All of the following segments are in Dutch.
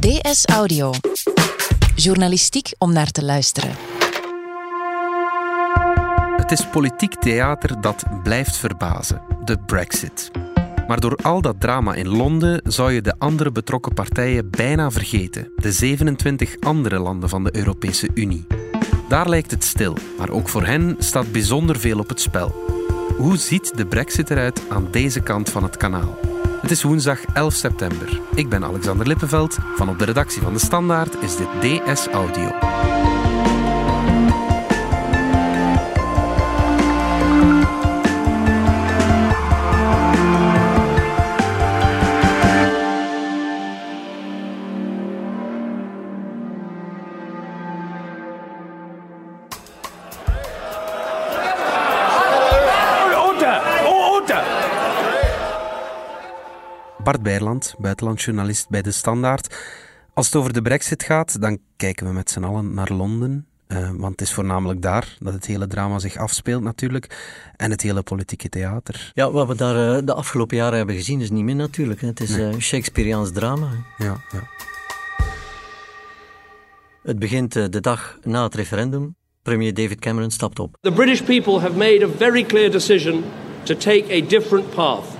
DS Audio. Journalistiek om naar te luisteren. Het is politiek theater dat blijft verbazen: de Brexit. Maar door al dat drama in Londen zou je de andere betrokken partijen bijna vergeten, de 27 andere landen van de Europese Unie. Daar lijkt het stil, maar ook voor hen staat bijzonder veel op het spel. Hoe ziet de Brexit eruit aan deze kant van het kanaal? Het is woensdag 11 september. Ik ben Alexander Lippenveld. Van op de redactie van De Standaard is dit DS Audio. Bart Bijland, buitenlandjournalist bij De Standaard. Als het over de brexit gaat, dan kijken we met z'n allen naar Londen. Eh, want het is voornamelijk daar dat het hele drama zich afspeelt natuurlijk. En het hele politieke theater. Ja, wat we daar eh, de afgelopen jaren hebben gezien is niet meer natuurlijk. Hè. Het is eh Shakespeareaans drama. hè. Ja, ja. Het begint de dag na het referendum. Premier David Cameron stapt op. The British people have made a very clear decision to take a different path.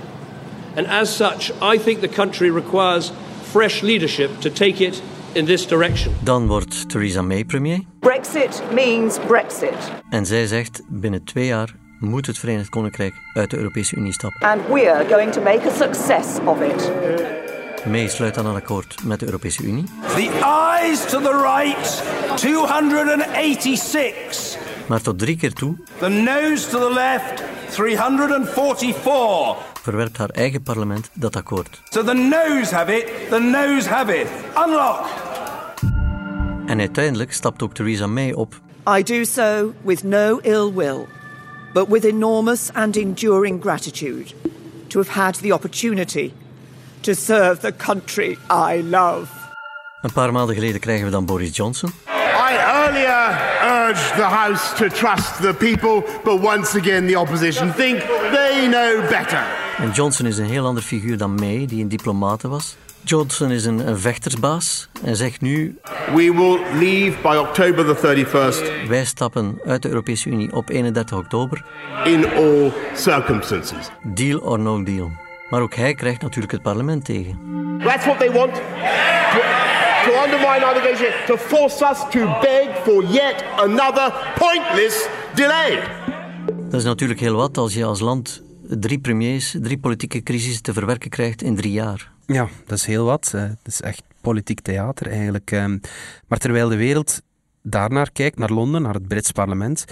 And as such, I think the country requires fresh leadership to take it in this direction. Dan wordt Theresa May premier. Brexit means Brexit. En zij zegt, binnen twee jaar moet het Verenigd Koninkrijk uit de Europese Unie stappen. And we're going to make a success of it. May sluit dan een akkoord met de Europese Unie. The eyes to the right, 286. Maar tot drie keer toe The nose to the left, 344. verwerpt haar eigen parlement dat akkoord. So the nose have it, the nose have it. Unlock. En uiteindelijk stapt ook Theresa May op I do so with no ill will, but with enormous and enduring gratitude to have had the opportunity to serve the country I love. Een paar maanden geleden krijgen we dan Boris Johnson. I earlier urged the House to trust the people, but once again the opposition think they know better. En Johnson is een heel ander figuur dan May, die een diplomate was. Johnson is een, een vechtersbaas en zegt nu: We will leave by October the 31st wij stappen uit de Europese Unie op 31 oktober. in all circumstances. Deal or no deal. Maar ook hij krijgt natuurlijk het parlement tegen. That's what they want. To, to undermine our negotiation, to force us to beg for yet another pointless delay. Dat is natuurlijk heel wat als je als land drie premiers, drie politieke crises te verwerken krijgt in drie jaar. Ja, dat is heel wat. Eh, Het is echt politiek theater eigenlijk. Ehm, Maar terwijl de wereld daarnaar kijkt, naar Londen, naar het Brits parlement,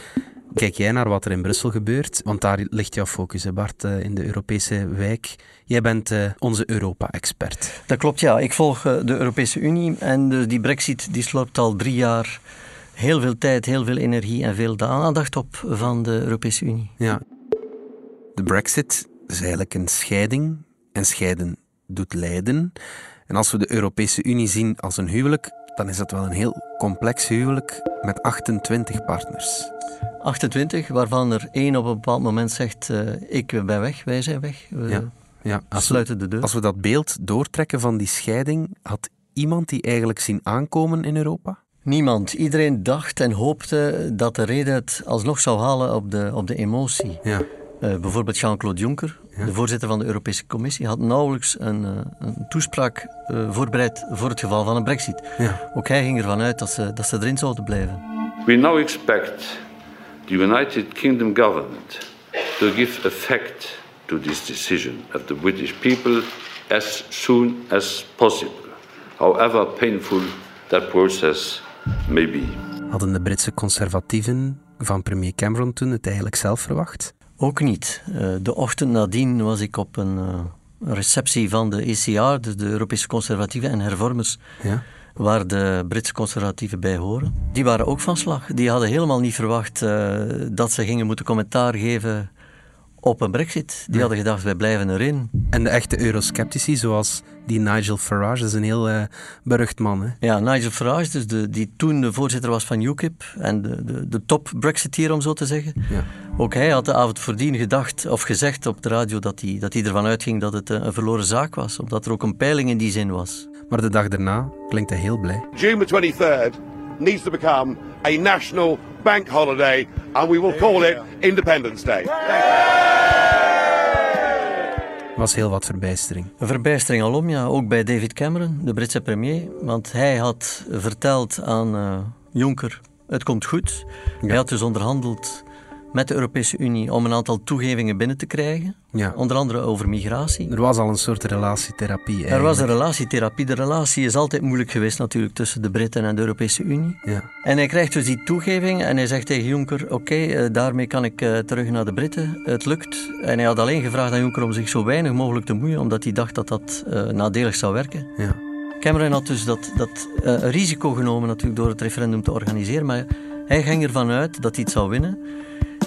kijk jij naar wat er in Brussel gebeurt. Want daar ligt jouw focus, hè Bart, eh, in de Europese wijk. Jij bent eh, onze Europa-expert. Dat klopt, ja. Ik volg eh, de Europese Unie en dus die brexit die slorpt al drie jaar heel veel tijd, heel veel energie en veel aandacht op van de Europese Unie. Ja. De Brexit is eigenlijk een scheiding. En scheiden doet lijden. En als we de Europese Unie zien als een huwelijk, dan is dat wel een heel complex huwelijk met 28 partners. 28, waarvan er één op een bepaald moment zegt: eh, Ik ben weg, wij zijn weg. We Ja. Ja, als we, sluiten de deur. als we dat beeld doortrekken van die scheiding, had iemand die eigenlijk zien aankomen in Europa? Niemand. Iedereen dacht en hoopte dat de reden het alsnog zou halen op de, op de emotie. Ja. Eh, bijvoorbeeld Jean-Claude Juncker, de voorzitter van de Europese Commissie, had nauwelijks een, eh, een toespraak eh, voorbereid voor het geval van een brexit. Ja. Ook hij ging ervan uit dat ze, dat ze erin zouden blijven. We now expect the United Kingdom government to give effect to this decision of the British people as soon as possible, however painful that process may be. Hadden de Britse conservatieven van premier Cameron toen het eigenlijk zelf verwacht? Ook niet. Eh, de ochtend nadien was ik op een eh, receptie van de ECR, dus de Europese Conservatieven en Hervormers, Ja. waar de Britse conservatieven bij horen. Die waren ook van slag. Die hadden helemaal niet verwacht eh, dat ze gingen moeten commentaar geven op een brexit. Die hadden gedacht, wij blijven erin. En de echte eurosceptici, zoals die Nigel Farage, dat is een heel uh, berucht man. Hè? Ja, Nigel Farage, dus de, die toen de voorzitter was van UKIP en de, de, de top brexiteer, om zo te zeggen. Ja. Ook hij had de avond voordien gedacht, of gezegd op de radio, dat hij, dat hij ervan uitging dat het een verloren zaak was. Omdat er ook een peiling in die zin was. Maar de dag daarna klinkt hij heel blij. June the 23rd needs to become a national bank holiday and we will call it Independence Day. was heel wat verbijstering. Een verbijstering alom, ja. Ook bij David Cameron, de Britse premier. Want hij had verteld aan uh, Juncker, het komt goed. Ja. Hij had dus onderhandeld met de Europese Unie om een aantal toegevingen binnen te krijgen. Ja. Onder andere over migratie. Er was al een soort relatietherapie. Eigenlijk. Er was een relatietherapie. De relatie is altijd moeilijk geweest natuurlijk tussen de Britten en de Europese Unie. Ja. En hij krijgt dus die toegeving en hij zegt tegen Juncker: Oké, okay, uh, daarmee kan ik uh, terug naar de Britten. Het lukt. En hij had alleen gevraagd aan Juncker om zich zo weinig mogelijk te moeien, omdat hij dacht dat dat uh, nadelig zou werken. Ja. Cameron had dus dat, dat risico genomen natuurlijk door het referendum te organiseren, maar hij ging ervan uit dat hij het zou winnen.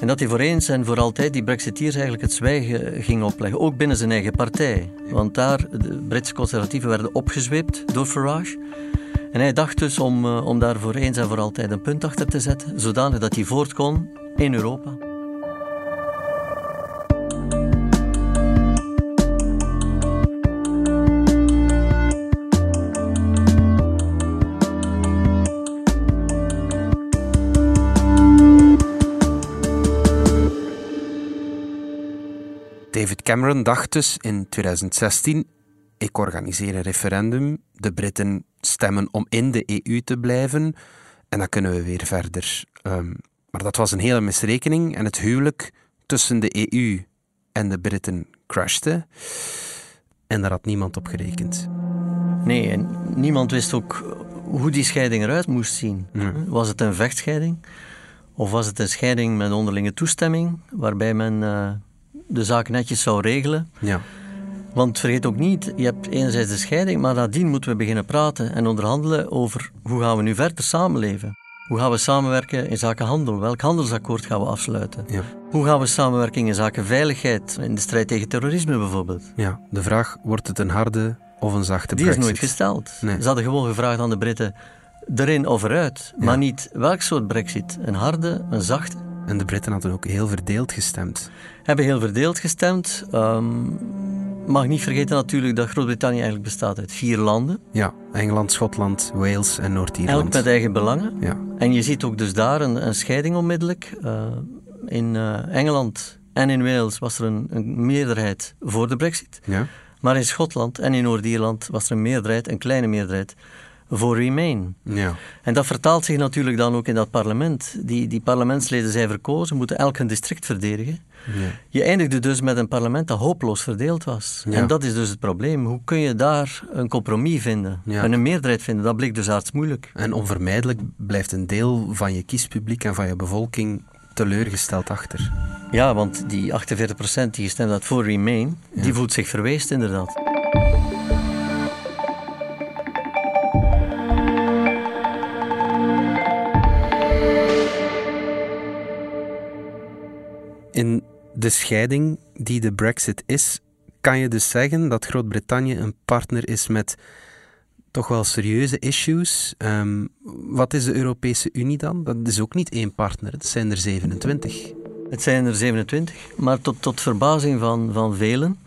En dat hij voor eens en voor altijd die Brexiteers eigenlijk het zwijgen ging opleggen, ook binnen zijn eigen partij. Want daar, de Britse conservatieven werden opgezweept door Farage. En hij dacht dus om, om daar voor eens en voor altijd een punt achter te zetten, zodanig dat hij voort kon in Europa. David Cameron dacht dus in 2016: ik organiseer een referendum, de Britten stemmen om in de EU te blijven en dan kunnen we weer verder. Um, maar dat was een hele misrekening en het huwelijk tussen de EU en de Britten crashte. En daar had niemand op gerekend. Nee, en niemand wist ook hoe die scheiding eruit moest zien. Was het een vechtscheiding? Of was het een scheiding met onderlinge toestemming, waarbij men uh, de zaak netjes zou regelen? Ja. Want vergeet ook niet, je hebt enerzijds de scheiding, maar nadien moeten we beginnen praten en onderhandelen over hoe gaan we nu verder samenleven. Hoe gaan we samenwerken in zaken handel? Welk handelsakkoord gaan we afsluiten? Ja. Hoe gaan we samenwerken in zaken veiligheid, in de strijd tegen terrorisme bijvoorbeeld? Ja, de vraag, wordt het een harde of een zachte Die brexit? is nooit gesteld. Nee. Ze hadden gewoon gevraagd aan de Britten, erin of eruit. Ja. Maar niet welk soort brexit. Een harde, een zachte. En de Britten hadden ook heel verdeeld gestemd. Hebben heel verdeeld gestemd. Um, mag niet vergeten natuurlijk dat Groot-Brittannië eigenlijk bestaat uit vier landen. Ja, Engeland, Schotland, Wales en Noord-Ierland. Elk met eigen belangen. Ja. En je ziet ook dus daar een, een scheiding onmiddellijk. Uh, in uh, Engeland en in Wales was er een, een, meerderheid voor de brexit. Ja. Maar in Schotland en in Noord-Ierland was er een meerderheid, een kleine meerderheid, voor Remain. Ja. En dat vertaalt zich natuurlijk dan ook in dat parlement. Die, die parlementsleden zijn verkozen, moeten elk een district verdedigen. Ja. Je eindigde dus met een parlement dat hopeloos verdeeld was. Ja. En dat is dus het probleem. Hoe kun je daar een compromis vinden Ja. en een meerderheid vinden? Dat bleek dus aardsmoeilijk. En onvermijdelijk blijft een deel van je kiespubliek en van je bevolking teleurgesteld achter. Ja, want die 48% die gestemd had voor Remain, die voelt zich verweest inderdaad. In de scheiding die de Brexit is, kan je dus zeggen dat Groot-Brittannië een partner is met toch wel serieuze issues. Um, wat is de Europese Unie dan? Dat is ook niet één partner, het zijn er 27. Het zijn er 27, maar tot, tot verbazing van, van velen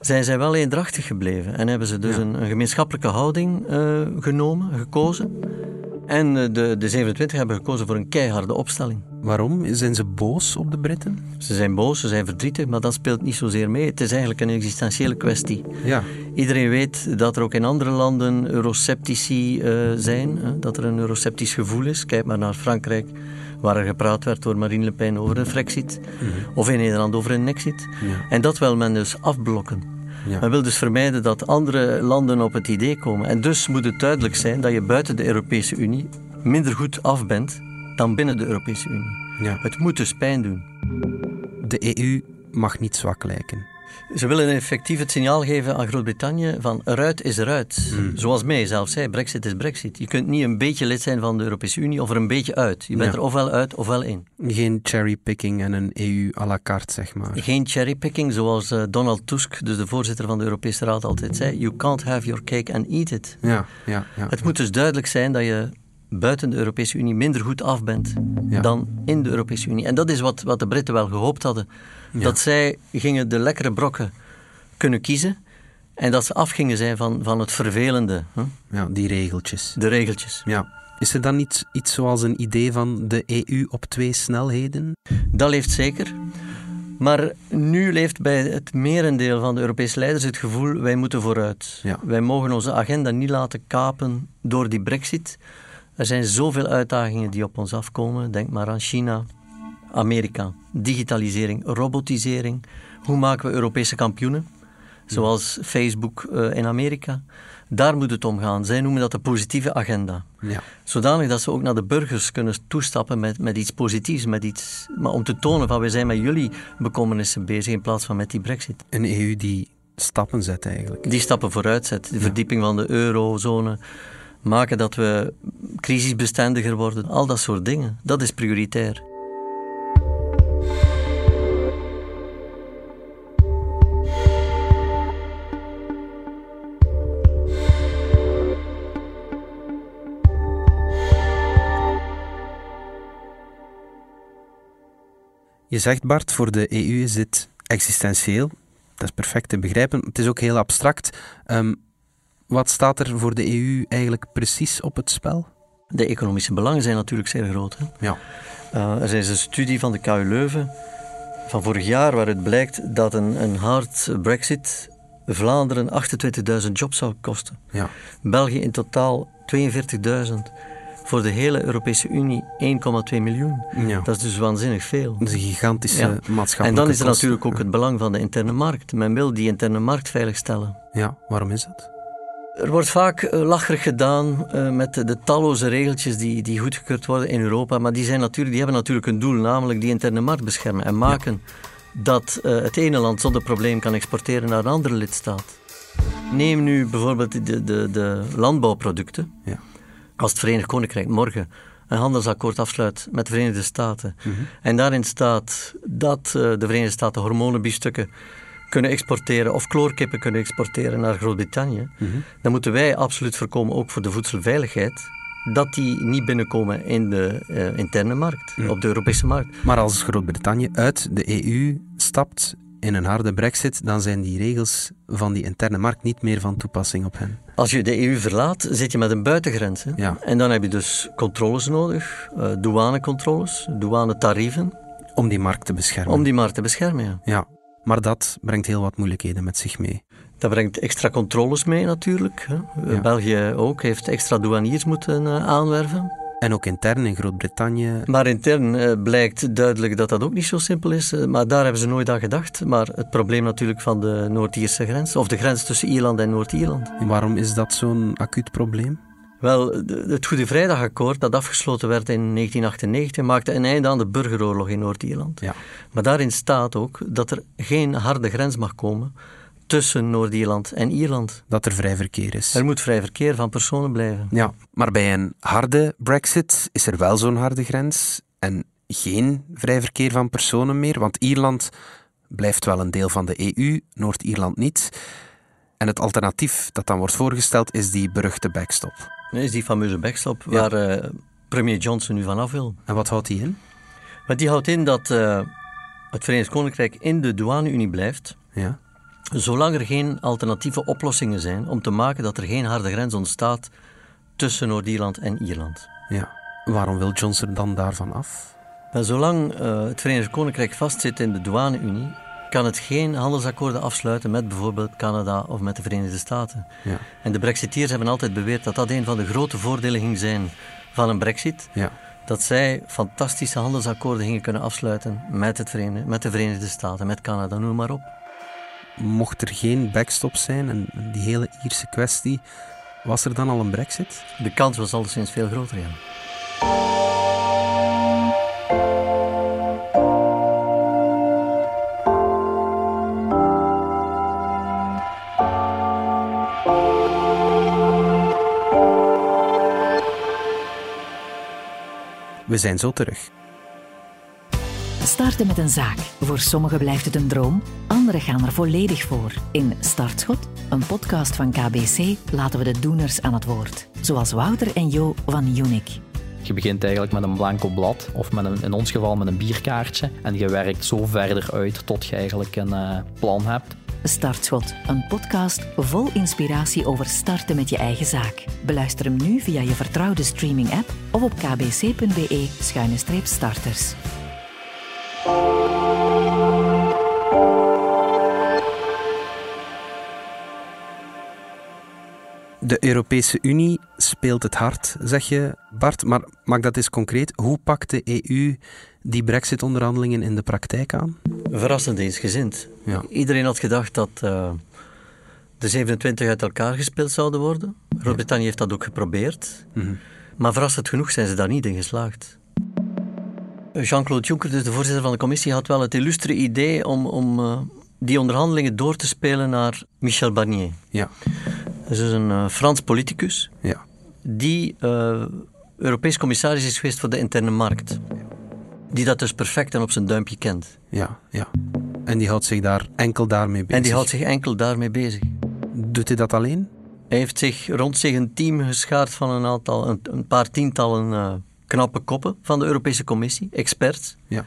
zijn zij wel eendrachtig gebleven. En hebben ze dus Ja. een, een gemeenschappelijke houding uh, genomen, gekozen. En uh, de, de 27 hebben gekozen voor een keiharde opstelling. Waarom? Zijn ze boos op de Britten? Ze zijn boos, ze zijn verdrietig, maar dat speelt niet zozeer mee. Het is eigenlijk een existentiële kwestie. Ja. Iedereen weet dat er ook in andere landen euroceptici uh, zijn, dat er een euroceptisch gevoel is. Kijk maar naar Frankrijk, waar er gepraat werd door Marine Le Pen over een Frexit, Mhm. of in Nederland over een Nexit. Ja. En dat wil men dus afblokken. Ja. Men wil dus vermijden dat andere landen op het idee komen. En dus moet het duidelijk zijn dat je buiten de Europese Unie minder goed af bent dan binnen de Europese Unie. Ja. Het moet dus pijn doen. De EU mag niet zwak lijken. Ze willen effectief het signaal geven aan Groot-Brittannië van eruit is eruit. Hmm. Zoals mij zelf zei, brexit is brexit. Je kunt niet een beetje lid zijn van de Europese Unie of er een beetje uit. Je bent Ja. er ofwel uit ofwel in. Geen cherrypicking en een EU à la carte, zeg maar. Geen cherrypicking, zoals eh, Donald Tusk, dus de voorzitter van de Europese Raad, altijd zei. You can't have your cake and eat it. Ja, ja, ja. Het moet dus duidelijk zijn dat je buiten de Europese Unie minder goed af bent Ja. dan in de Europese Unie. En dat is wat, wat de Britten wel gehoopt hadden. Dat zij gingen de lekkere brokken kunnen kiezen en dat ze af gingen zijn van, van het vervelende, ja, die regeltjes. de regeltjes. Ja. Is er dan niet iets zoals een idee van de EU op twee snelheden? Dat leeft zeker. Maar nu leeft bij het merendeel van de Europese leiders het gevoel: wij moeten vooruit. Ja. Wij mogen onze agenda niet laten kapen door die Brexit. Er zijn zoveel uitdagingen die op ons afkomen. Denk maar aan China, Amerika, digitalisering, robotisering. Hoe maken we Europese kampioenen? Zoals Facebook eh, in Amerika. Daar moet het om gaan. Zij noemen dat de positieve agenda. Ja. Zodanig dat ze ook naar de burgers kunnen toestappen met, met iets positiefs, met iets, maar om te tonen van wij zijn met jullie bekommernissen bezig in plaats van met die brexit. Een EU die stappen zet eigenlijk. Die stappen vooruit zet, de verdieping van de eurozone, maken dat we crisisbestendiger worden, al dat soort dingen. Dat is prioritair. Je zegt Bart, voor de EU is dit existentieel. Dat is perfect te begrijpen. Het is ook heel abstract. Ehm, wat staat er voor de EU eigenlijk precies op het spel? De economische belangen zijn natuurlijk zeer groot. Hè? Ja. Uh, er is een studie van de KU Leuven van vorig jaar waaruit blijkt dat een, een hard brexit Vlaanderen 28.000 jobs zou kosten. Ja. België in totaal 42.000. Voor de hele Europese Unie 1,2 miljoen. Ja. Dat is dus waanzinnig veel. Dat is een gigantische Ja. maatschappelijke En dan is er kost. natuurlijk ook het belang van de interne markt. Men wil die interne markt veiligstellen. Ja, waarom is dat? Er wordt vaak eh, lacherig gedaan eh, met de, talloze regeltjes die, die goedgekeurd worden in Europa, maar die, zijn natuurlijk, die hebben natuurlijk een doel, namelijk die interne markt beschermen en maken dat eh, het ene land zonder probleem kan exporteren naar een andere lidstaat. Neem nu bijvoorbeeld de, de, de landbouwproducten. Ja. Als het Verenigd Koninkrijk morgen een handelsakkoord afsluit met de Verenigde Staten en daarin staat dat de Verenigde Staten hormonenbiefstukken kunnen exporteren of kloorkippen kunnen exporteren naar Groot-Brittannië, dan moeten wij absoluut voorkomen, ook voor de voedselveiligheid, dat die niet binnenkomen in de eh, interne markt, op de Europese markt. Maar als Groot-Brittannië uit de EU stapt in een harde brexit, dan zijn die regels van die interne markt niet meer van toepassing op hen. Als je de EU verlaat, zit je met een buitengrens. Hè? Ja. En dan heb je dus controles nodig, eh, douanecontroles, douanetarieven, Om die markt te beschermen. om die markt te beschermen. Ja. Ja, maar dat brengt heel wat moeilijkheden met zich mee. Dat brengt extra controles mee natuurlijk. Hè. Ja. België ook heeft extra douaniers moeten eh, aanwerven. En ook intern in Groot-Brittannië. Maar intern eh, blijkt duidelijk dat dat ook niet zo simpel is. eh, maar daar hebben ze nooit aan gedacht. Maar het probleem natuurlijk van de Noord-Ierse grens, of de grens tussen Ierland en Noord-Ierland. Waarom is dat zo'n acuut probleem? Wel, het Goede Vrijdagakkoord dat afgesloten werd in 1998 maakte een einde aan de burgeroorlog in Noord-Ierland. Ja. Maar daarin staat ook dat er geen harde grens mag komen tussen Noord-Ierland en Ierland. Dat er vrij verkeer is. Er moet vrij verkeer van personen blijven. Ja, maar bij een harde brexit is er wel zo'n harde grens en geen vrij verkeer van personen meer, want Ierland blijft wel een deel van de EU, Noord-Ierland niet. En het alternatief dat dan wordt voorgesteld is die beruchte backstop. Is die fameuze backstop Ja. waar eh, premier Johnson nu vanaf wil. En wat houdt die in? Maar die houdt in dat eh, het Verenigd Koninkrijk in de douane-unie blijft, Ja. zolang er geen alternatieve oplossingen zijn om te maken dat er geen harde grens ontstaat tussen Noord-Ierland en Ierland. ja. Waarom wil Johnson dan daarvan af? Maar zolang eh, het Verenigd Koninkrijk vastzit in de douane-unie, kan het geen handelsakkoorden afsluiten met bijvoorbeeld Canada of met de Verenigde Staten. Ja. En de Brexiteers hebben altijd beweerd dat dat een van de grote voordelen ging zijn van een Brexit. Ja. Dat zij fantastische handelsakkoorden gingen kunnen afsluiten met, het Verenigde, met de Verenigde Staten, met Canada, noem maar op. Mocht er geen backstop zijn en die hele Ierse kwestie, was er dan al een brexit? De kans was alleszins veel groter, ja. We zijn zo terug. Starten met een zaak. Voor sommigen blijft het een droom, anderen gaan er volledig voor. In Startschot, een podcast van KBC, laten we de doeners aan het woord. Zoals Wouter en Jo van Unique. Je begint eigenlijk met een blanco blad, of met een, in ons geval met een bierkaartje. En je werkt zo verder uit tot je eigenlijk een uh, plan hebt. Startschot, een podcast vol inspiratie over starten met je eigen zaak. Beluister hem nu via je vertrouwde streaming-app of op kbc.be-starters. De Europese Unie speelt het hard, zeg je Bart. Maar maak dat eens concreet. Hoe pakt de EU die brexit-onderhandelingen in de praktijk aan? Verrassend eensgezind. Ja. Iedereen had gedacht dat uh, de 27 uit elkaar gespeeld zouden worden. Groot-Brittannië heeft dat ook geprobeerd. Mm -hmm. Maar verrassend genoeg zijn ze daar niet in geslaagd. Jean-Claude Juncker, dus de voorzitter van de commissie, had wel het illustre idee om, om uh, die onderhandelingen door te spelen naar Michel Barnier. Ja. Dat is dus een uh, Frans politicus ja. die uh, Europees commissaris is geweest voor de interne markt. Die dat dus perfect en op zijn duimpje kent. Ja, ja. En die houdt zich daar enkel daarmee bezig. En die houdt zich enkel daarmee bezig. Doet hij dat alleen? Hij heeft zich rond zich een team geschaard van een, aantal, een, een paar tientallen uh, knappe koppen van de Europese Commissie, experts. Ja.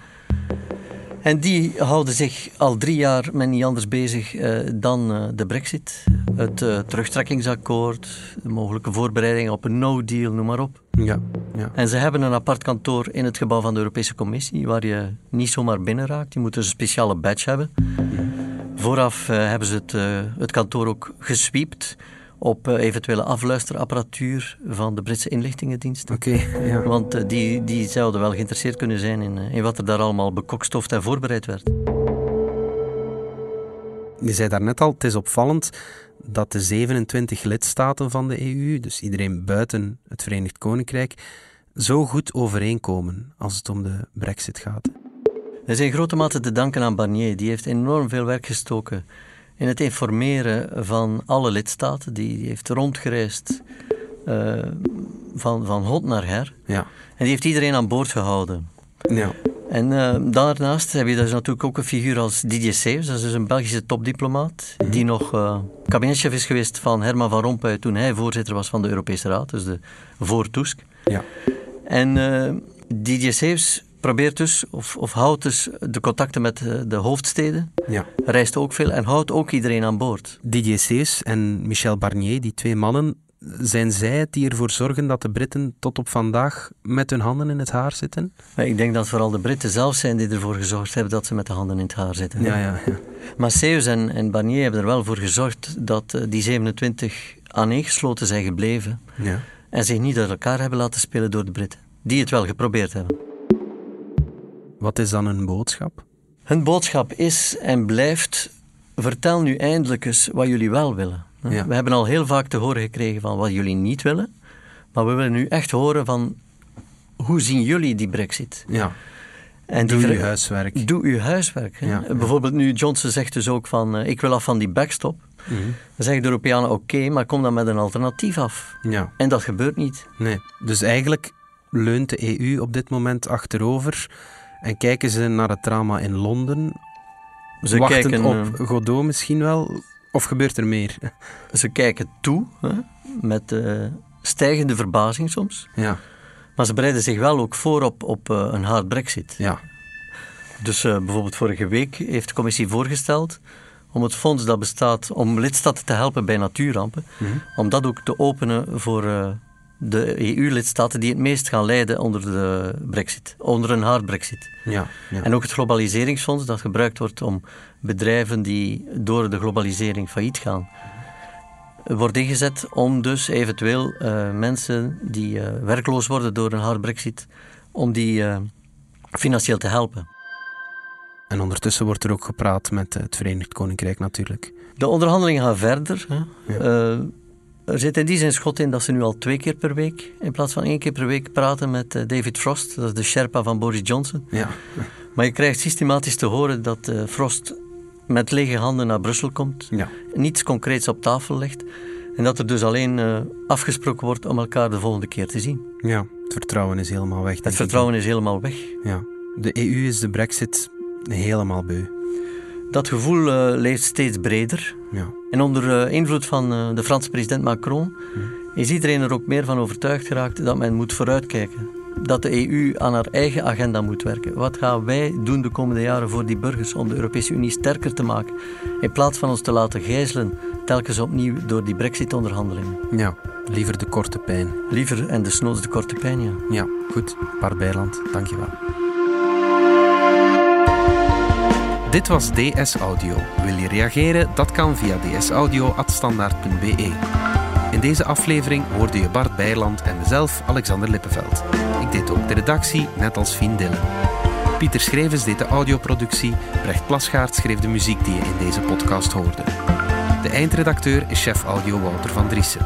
En die houden zich al drie jaar met niet anders bezig uh, dan uh, de brexit. Het uh, terugtrekkingsakkoord, de mogelijke voorbereidingen op een no-deal, noem maar op. Ja, ja. En ze hebben een apart kantoor in het gebouw van de Europese Commissie, waar je niet zomaar binnen raakt. Je moet dus een speciale badge hebben. Vooraf hebben ze het, het kantoor ook gesweept op uh, eventuele afluisterapparatuur van de Britse inlichtingendiensten. Oké, okay, ja. Want uh, die, die zouden wel geïnteresseerd kunnen zijn in, uh, in wat er daar allemaal bekokstoft en voorbereid werd. Je zei daarnet al, het is opvallend dat de 27 lidstaten van de EU, dus iedereen buiten het Verenigd Koninkrijk, zo goed overeenkomen als het om de brexit gaat. Dat is in grote mate te danken aan Barnier. Die heeft enorm veel werk gestoken in het informeren van alle lidstaten. Die heeft rondgereisd uh, van, van hot naar her. Ja. En die heeft iedereen aan boord gehouden. Ja. En uh, daarnaast heb je dus natuurlijk ook een figuur als Didier Seyves. Dat is dus een Belgische topdiplomaat. Mm -hmm. Die nog uh, kabinetchef is geweest van Herman van Rompuy toen hij voorzitter was van de Europese Raad. Dus de voor Tusk. Ja. En Didier Seyves probeert dus, of, of houdt dus de contacten met de hoofdsteden. Ja. Reist ook veel en houdt ook iedereen aan boord. Didier Seyves en Michel Barnier, die twee mannen, zijn zij het die ervoor zorgen dat de Britten tot op vandaag met hun handen in het haar zitten? Ik denk dat vooral de Britten zelf zijn die ervoor gezorgd hebben dat ze met de handen in het haar zitten. Ja, ja, ja. Maar Seyves en, en Barnier hebben er wel voor gezorgd dat uh, die 27 aaneengesloten zijn gebleven. Ja. En zich niet uit elkaar hebben laten spelen door de Britten. Die het wel geprobeerd hebben. Wat is dan hun boodschap? Hun boodschap is en blijft: vertel nu eindelijk eens wat jullie wel willen. Ja. We hebben al heel vaak te horen gekregen van wat jullie niet willen, maar we willen nu echt horen van hoe zien jullie die Brexit? Ja. En doe uw huiswerk. Doe uw huiswerk. Ja. Bijvoorbeeld nu Johnson zegt dus ook van uh, ik wil af van die backstop. Mm -hmm. Dan zeggen de Europeanen oké, okay, maar kom dan met een alternatief af. Ja. En dat gebeurt niet. Nee. Dus eigenlijk leunt de EU op dit moment achterover en kijken ze naar het drama in Londen. Ze wachten kijken, op uh, Godot misschien wel. Of gebeurt er meer? Ze kijken toe, hè, met uh, stijgende verbazing soms. Ja. Maar ze bereiden zich wel ook voor op, op uh, een hard brexit. Ja. Dus bijvoorbeeld vorige week heeft de commissie voorgesteld om het fonds dat bestaat om lidstaten te helpen bij natuurrampen, mm -hmm. om dat ook te openen voor de EU-lidstaten die het meest gaan lijden onder de brexit, onder een hard brexit. Ja, ja. En ook het globaliseringsfonds dat gebruikt wordt om bedrijven die door de globalisering failliet gaan, wordt ingezet om dus eventueel uh, mensen die uh, werkloos worden door een hard brexit, om die uh, financieel te helpen. En ondertussen wordt er ook gepraat met het Verenigd Koninkrijk natuurlijk. De onderhandelingen gaan verder. Ja. Er zit in die zin schot in dat ze nu al twee keer per week, in plaats van één keer per week, praten met uh, David Frost, dat is de Sherpa van Boris Johnson. Ja. Maar je krijgt systematisch te horen dat uh, Frost met lege handen naar Brussel komt, ja. niets concreets op tafel legt en dat er dus alleen uh, afgesproken wordt om elkaar de volgende keer te zien. Ja, Het vertrouwen is helemaal weg. Het vertrouwen is helemaal weg. Ja. De EU is de brexit helemaal beu. Dat gevoel uh, leeft steeds breder. Ja. En onder uh, invloed van uh, de Franse president Macron hm. is iedereen er ook meer van overtuigd geraakt dat men moet vooruitkijken. Dat de EU aan haar eigen agenda moet werken. Wat gaan wij doen de komende jaren voor die burgers om de Europese Unie sterker te maken? In plaats van ons te laten gijzelen, telkens opnieuw door die brexit-onderhandelingen. Ja, liever de korte pijn. Liever en desnoods de korte pijn, ja. Ja, goed. Bart Bijland, dankjewel. Dit was DS Audio. Wil je reageren? Dat kan via dsaudio.standaard.be. In deze aflevering hoorde je Bart Bijland en mezelf, Alexander Lippenveld. Ik deed ook de redactie, net als Fien Dillen. Pieter Schrevens deed de audioproductie, Brecht Plasgaard schreef de muziek die je in deze podcast hoorde. De eindredacteur is chef audio Wouter van Driessen.